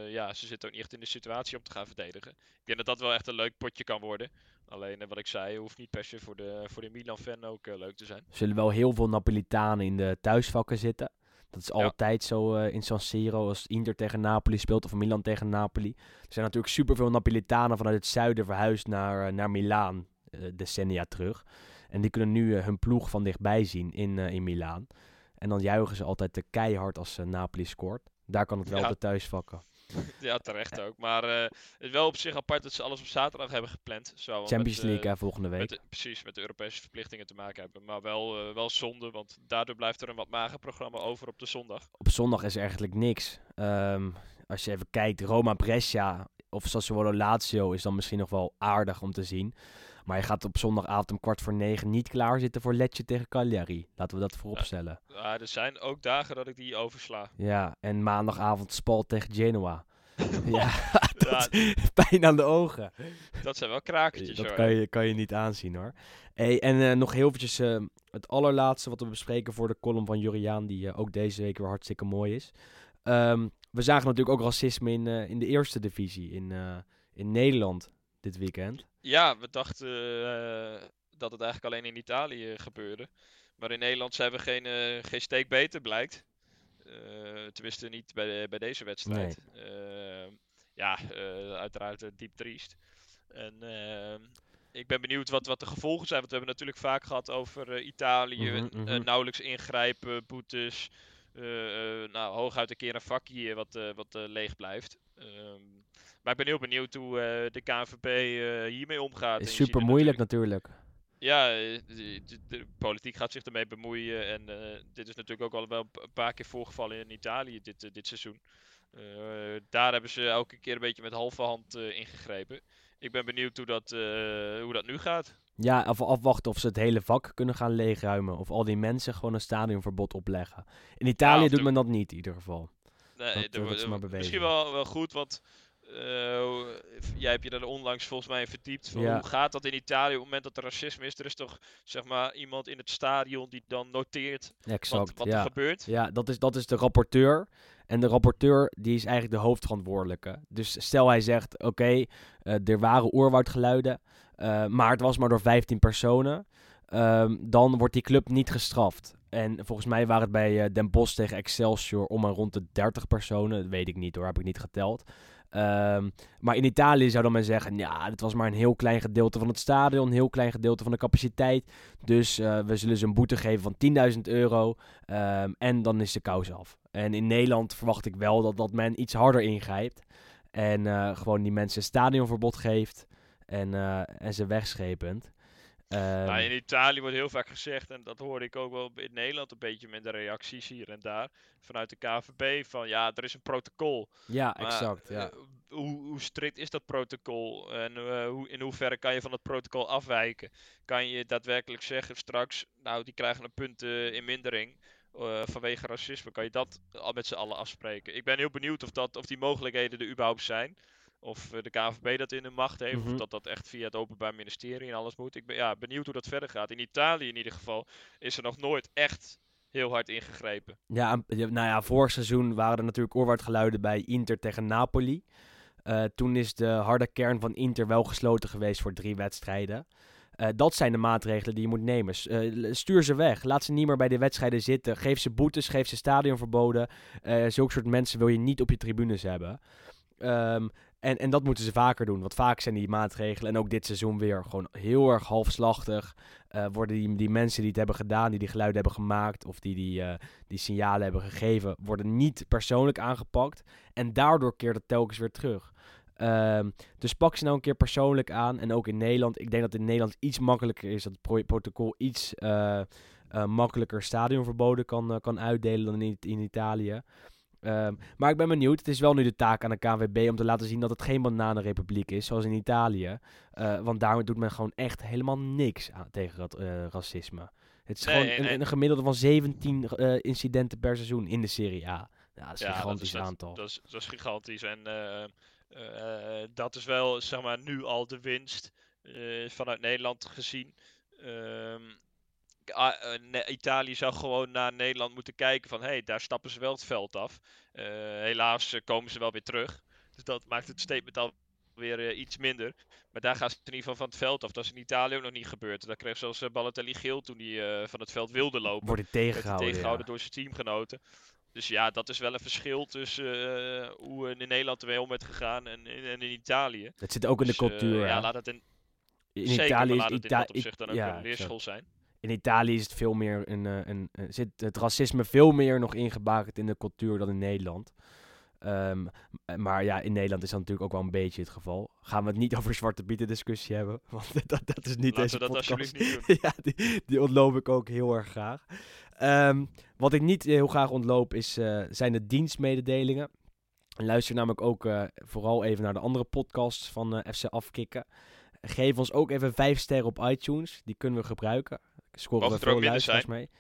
C: ja, ze zitten ook niet echt in de situatie om te gaan verdedigen. Ik denk dat dat wel echt een leuk potje kan worden. Alleen wat ik zei, hoeft niet per se voor de, voor de Milan-fan ook leuk te zijn.
B: Er zullen wel heel veel Napolitanen in de thuisvakken zitten. Dat is
C: Ja.
B: altijd zo in San Siro als Inter tegen Napoli speelt of Milan tegen Napoli. Er zijn natuurlijk superveel Napolitanen vanuit het zuiden verhuisd naar, naar Milaan decennia terug. En die kunnen nu eh, hun ploeg van dichtbij zien in, eh, in Milaan. En dan juichen ze altijd te keihard als eh, Napoli scoort. Daar kan het wel
C: Ja.
B: op de thuisvakken. [laughs]
C: ja, terecht ook. Maar eh, het is wel op zich apart dat ze alles op zaterdag hebben gepland. Zo,
B: Champions
C: met, eh,
B: League hè, volgende week.
C: Met precies, met de Europese verplichtingen te maken hebben. Maar wel, eh, wel zonde, want daardoor blijft er een wat mager programma over op de zondag.
B: op zondag is er eigenlijk niks. Ehm, als je even kijkt, Roma Brescia of Sassuolo Lazio is dan misschien nog wel aardig om te zien. Maar je gaat op zondagavond om kwart voor negen niet klaarzitten voor Lecce tegen Cagliari. Laten we dat vooropstellen.
C: Ja, er zijn ook dagen dat ik die oversla.
B: Ja, en maandagavond Spal tegen Genoa. [laughs] ja, [laughs] [laughs] pijn aan de ogen.
C: dat zijn wel krakertjes
B: Dat
C: hoor.
B: kan je, kan je niet aanzien hoor. Hey, en eh, nog heel eventjes eh, het allerlaatste wat we bespreken voor de column van Juriaan, die eh, ook deze week weer hartstikke mooi is. Ehm, we zagen natuurlijk ook racisme in, eh, in de eerste divisie in, eh, in Nederland dit weekend.
C: Ja, we dachten eh, dat het eigenlijk alleen in Italië gebeurde. Maar in Nederland zijn we geen, geen steek beter, blijkt. Tenminste niet bij, de- bij deze wedstrijd. Ja, uiteraard diep triest. En ik ben benieuwd wat, wat de gevolgen zijn. Want we hebben natuurlijk vaak gehad over Italië.
B: Mhm, mhm.
C: nauwelijks ingrijpen, boetes. Eh, eh, nou, hooguit een keer een vakje wat, eh, wat leeg blijft. Ehm, maar ik ben heel benieuwd hoe de KNVB hiermee omgaat.
B: Is super moeilijk
C: natuurlijk-
B: natuurlijk.
C: ja, de, de- de politiek gaat zich ermee bemoeien. En dit is natuurlijk ook al wel een pa- een paar keer voorgevallen in Italië dit, dit seizoen. Daar hebben ze elke keer een beetje met halve hand ingegrepen. Ik ben benieuwd hoe dat, eh, hoe dat nu gaat.
B: Ja, af, afwachten of ze het hele vak kunnen gaan leegruimen. Of al die mensen gewoon een stadionverbod opleggen. In Italië doet
C: de-
B: men dat niet in ieder geval.
C: Nee,
B: Dat, maar bewezen.
C: misschien wel, wel goed, want eh, jij hebt je daar onlangs volgens mij in verdiept. Van
B: Ja.
C: Hoe gaat dat in Italië op het moment dat er racisme is? Er is toch zeg maar iemand in het stadion die dan noteert wat,
B: Exact,
C: wat
B: ja.
C: er gebeurt?
B: Ja, dat is, dat is de rapporteur. En de rapporteur die is eigenlijk de hoofdverantwoordelijke. Dus stel hij zegt, oké, eh, er waren oerwoudgeluiden, eh, maar het was maar door 15 personen. ehm, dan wordt die club niet gestraft. En volgens mij waren het bij eh, Den Bosch tegen Excelsior om en rond de 30 personen. Dat weet ik niet hoor, heb ik niet geteld. Ehm, maar in Italië zou dan men zeggen, ja, dit was maar een heel klein gedeelte van het stadion, een heel klein gedeelte van de capaciteit. Dus we zullen ze een boete geven van 10.000 euro. Ehm, en dan is de kous af. En in Nederland verwacht ik wel dat, dat men iets harder ingrijpt. En eh, gewoon die mensen stadionverbod geeft. En, eh, en ze wegschepend. Ehm,
C: Nou, in Italië wordt heel vaak gezegd, en dat hoorde ik ook wel in Nederland een beetje met de reacties hier en daar, vanuit de KVB, van ja, er is een protocol.
B: ja,
C: Maar,
B: exact. Ja.
C: eh, hoe, hoe strikt is dat protocol? En hoe, in hoeverre kan je van het protocol afwijken? Kan je daadwerkelijk zeggen straks, nou, die krijgen een punt in mindering eh, vanwege racisme? Kan je dat al met z'n allen afspreken? Ik ben heel benieuwd of, dat, of die mogelijkheden er überhaupt zijn. Of eh, de KVB dat in de macht heeft.
B: Mhm.
C: Of dat dat echt via het Openbaar Ministerie en alles moet. Ik ben ja, benieuwd hoe dat verder gaat. In Italië in ieder geval is er nog nooit echt heel hard ingegrepen.
B: Ja, en- ja, nou ja, vorig seizoen waren er natuurlijk oorwaardgeluiden bij Inter tegen Napoli. Eh, toen is de harde kern van Inter wel gesloten geweest voor drie wedstrijden. Eh, dat zijn de maatregelen die je moet nemen. Eh, stuur ze weg. Laat ze niet meer bij de wedstrijden zitten. Geef ze boetes, geef ze stadionverboden. Eh zulke soort mensen wil je niet op je tribunes hebben. Ehm, en, en dat moeten ze vaker doen. Want vaak zijn die maatregelen, en ook dit seizoen weer, gewoon heel erg halfslachtig. Worden die, die mensen die het hebben gedaan, die die geluiden hebben gemaakt, of die die, die signalen hebben gegeven, worden niet persoonlijk aangepakt. En daardoor keert het telkens weer terug. Ehm, dus pak ze nou een keer persoonlijk aan. En ook in Nederland. Ik denk dat in Nederland iets makkelijker is. Dat het pro- protocol iets eh, eh, makkelijker stadionverboden kan, eh, kan uitdelen dan in, in Italië. Ehm, maar ik ben benieuwd. Het is wel nu de taak aan de KNVB om te laten zien dat het geen bananenrepubliek is, zoals in Italië. Want daar doet men gewoon echt helemaal niks aan, tegen dat, racisme. Het is
C: Nee,
B: gewoon
C: en-
B: een,
C: en-
B: een gemiddelde van 17 eh, incidenten per seizoen in de Serie A. Ja, dat is een
C: Ja, dat
B: gigantisch
C: dat,
B: aantal.
C: Dat is, dat is gigantisch. En eh, dat is wel, zeg maar, nu al de winst eh, vanuit Nederland gezien. Ehm, ah, eh, Italië zou gewoon naar Nederland moeten kijken van, hé, hey, daar stappen ze wel het veld af. Helaas komen ze wel weer terug. Dus dat maakt het statement al weer iets minder. Maar daar gaan ze in ieder geval van het veld af. Dat is in Italië ook nog niet gebeurd. Daar kreeg zelfs Balotelli geel toen hij van het veld wilde lopen
B: Wordt hij tegengehouden,
C: tegengehouden
B: ja.
C: door zijn teamgenoten. Dus ja, dat is wel een verschil tussen eh, hoe in Nederland ermee om werd gegaan en, en, en in Italië.
B: Het zit ook in de
C: Dus, eh,
B: cultuur.
C: ja, laat het in,
B: in
C: zeker,
B: Italië is
C: laat het in
B: Ita-
C: dat opzicht dan ook
B: ja,
C: een leerschool zijn.
B: In Italië is het veel meer een, eh, een, een- zit het racisme veel meer nog ingebakerd in de cultuur dan in Nederland. Ehm, maar ja, in Nederland is dat natuurlijk ook wel een beetje het geval. Gaan we het niet [laughs] over zwarte pieten discussie hebben, [laughs] want dat, dat is niet
C: Laten
B: deze
C: we dat
B: podcast.
C: alsjeblieft niet [laughs]
B: ja, die, die ontloop ik ook heel erg graag. Ehm, wat ik niet heel graag ontloop is, eh, zijn de dienstmededelingen. Luister namelijk ook eh, vooral even naar de andere podcasts van eh, FC Afkikken. Geef ons ook even vijf sterren op iTunes. Die kunnen we gebruiken. Scoren
C: Mogen
B: we
C: er ook
B: veel luisteraars mee.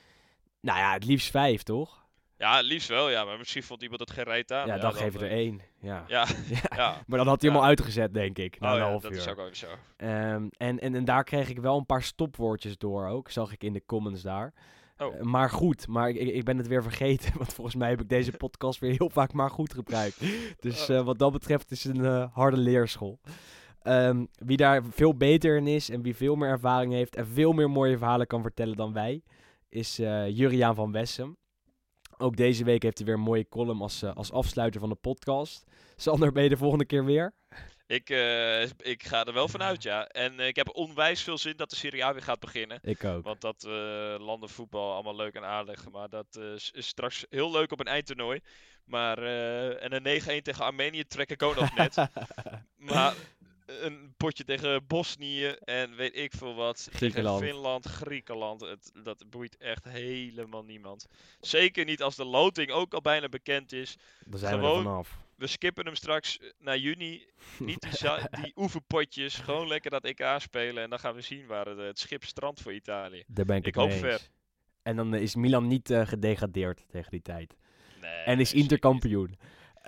B: Nou ja, het liefst vijf, toch?
C: Ja, liefst wel, ja. Maar misschien vond iemand het geen reet aan.
B: ja, dan geven we er
C: eh,
B: één. Ja. [laughs] [laughs]
C: Ja,
B: Ja. Maar dan had hij hem al uitgezet, denk ik. Na
C: Oh
B: een
C: ja,
B: half
C: dat
B: uur.
C: is ook wel zo.
B: Ehm, en, en, en daar kreeg ik wel een paar stopwoordjes door ook. Zag ik in de comments daar.
C: Oh.
B: Eh, maar goed, maar ik, ik ben het weer vergeten. [laughs] Want volgens mij heb ik deze podcast weer heel vaak maar goed gebruikt. Dus
C: Oh.
B: eh, wat dat betreft is het een harde leerschool. Ehm, wie daar veel beter in is en wie veel meer ervaring heeft en veel meer mooie verhalen kan vertellen dan wij, is Juriaan van Wessem. Ook deze week heeft hij weer een mooie column als, eh, als afsluiter van de podcast. [laughs] Sander, ben je de volgende keer weer?
C: Ik, eh, ik ga er wel vanuit, ja. En eh, ik heb onwijs veel zin dat de Serie A weer gaat beginnen.
B: Ik ook.
C: Want dat landenvoetbal allemaal leuk en aardig. Maar dat is straks heel leuk op een eindtoernooi. Maar, en een 9-1 tegen Armenië trek ik ook nog net. [laughs] maar een potje tegen Bosnië en weet ik veel wat.
B: Griekenland.
C: Tegen Finland, Griekenland. Het, dat boeit echt helemaal niemand. Zeker niet als de loting ook al bijna bekend is.
B: Daar zijn we
C: gewoon-
B: vanaf.
C: We skippen hem straks naar juni. Niet [laughs] die, oefenpotjes. Gewoon lekker dat EK spelen. En dan gaan we zien waar het, het schip strandt voor Italië.
B: Daar ben ik,
C: Ik
B: het
C: hoop
B: mee
C: ver.
B: En dan is Milan niet eh, gedegradeerd tegen die tijd.
C: Nee,
B: En is Inter
C: niet.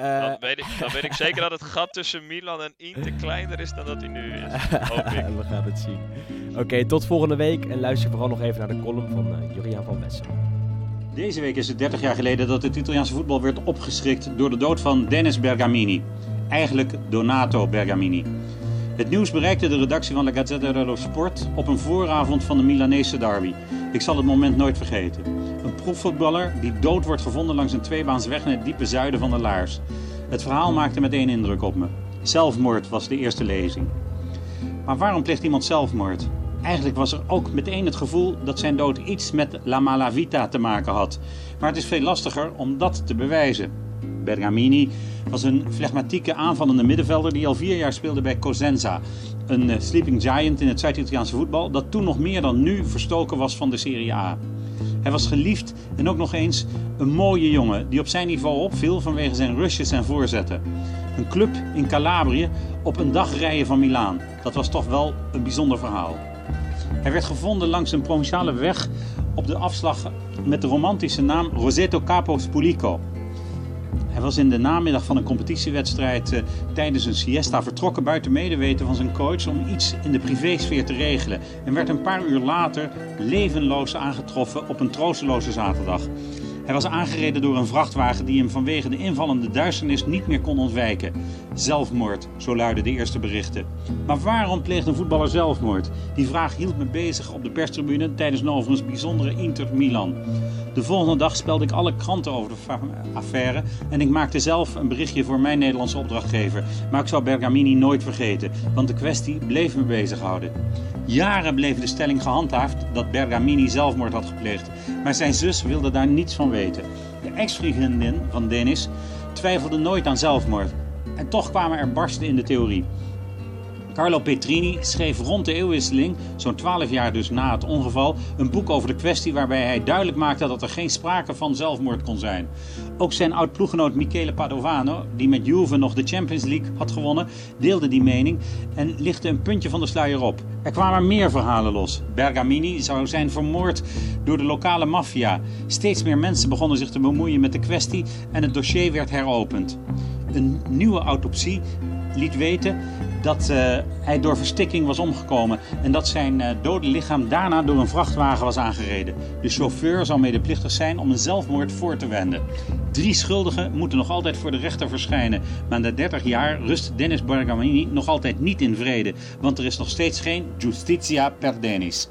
C: Uh, dan, weet ik, dan weet ik [laughs] zeker dat het gat tussen Milan en Inter kleiner is dan dat hij nu is. [laughs] Hoop ik.
B: We gaan het zien. Oké, tot volgende week. En luister vooral nog even naar de column van uh, Juriaan van Wessen.
D: Deze week is het 30 jaar geleden dat het Italiaanse voetbal werd opgeschrikt door de dood van Dennis Bergamini. Eigenlijk Donato Bergamini. Het nieuws bereikte de redactie van La Gazzetta dello Sport op een vooravond van de Milanese derby. Ik zal het moment nooit vergeten. Een profvoetballer die dood wordt gevonden langs een tweebaansweg in het diepe zuiden van de Laars. Het verhaal maakte meteen indruk op me. Zelfmoord was de eerste lezing. Maar waarom pleegt iemand zelfmoord? Eigenlijk was er ook meteen het gevoel dat zijn dood iets met La Malavita te maken had. Maar het is veel lastiger om dat te bewijzen. Bergamini was een flegmatieke aanvallende middenvelder die al vier jaar speelde bij Cosenza. Een eh, sleeping giant in het Zuid-Italiaanse voetbal dat toen nog meer dan nu verstoken was van de Serie A. Hij was geliefd en ook nog eens een mooie jongen die op zijn niveau opviel vanwege zijn rushes en voorzetten. Een club in Calabrië op een dag rijden van Milaan. Dat was toch wel een bijzonder verhaal. Hij werd gevonden langs een provinciale weg op de afslag met de romantische naam Roseto Capo Spulico. Hij was in de namiddag van een competitiewedstrijd uh, tijdens een siesta vertrokken buiten medeweten van zijn coach om iets in de privésfeer te regelen en werd een paar uur later levenloos aangetroffen op een troosteloze zaterdag. Hij was aangereden door een vrachtwagen die hem vanwege de invallende duisternis niet meer kon ontwijken. Zelfmoord, zo luidden de eerste berichten. Maar waarom pleegt een voetballer zelfmoord? Die vraag hield me bezig op de perstribune tijdens een overigens bijzondere Inter Milan. De volgende dag spelde ik alle kranten over de affaire en ik maakte zelf een berichtje voor mijn Nederlandse opdrachtgever. Maar ik zou Bergamini nooit vergeten, want de kwestie bleef me bezighouden. Jaren bleef de stelling gehandhaafd dat Bergamini zelfmoord had gepleegd, maar zijn zus wilde daar niets van weten. De ex-vriendin van Dennis twijfelde nooit aan zelfmoord. En toch kwamen er barsten in de theorie. Carlo Petrini schreef rond de eeuwwisseling, zo'n 12 jaar dus na het ongeval, een boek over de kwestie waarbij hij duidelijk maakte dat er geen sprake van zelfmoord kon zijn. Ook zijn oud-ploeggenoot Michele Padovano, die met Juve nog de Champions League had gewonnen, deelde die mening en lichtte een puntje van de sluier op. Er kwamen meer verhalen los. Bergamini zou zijn vermoord door de lokale maffia. Steeds meer mensen begonnen zich te bemoeien met de kwestie en het dossier werd heropend. Een nieuwe autopsie liet weten dat uh, hij door verstikking was omgekomen en dat zijn uh, dode lichaam daarna door een vrachtwagen was aangereden. De chauffeur zou medeplichtig zijn om een zelfmoord voor te wenden. Drie schuldigen moeten nog altijd voor de rechter verschijnen, maar na 30 jaar rust Dennis Bergamini nog altijd niet in vrede, want er is nog steeds geen justitia per Denis.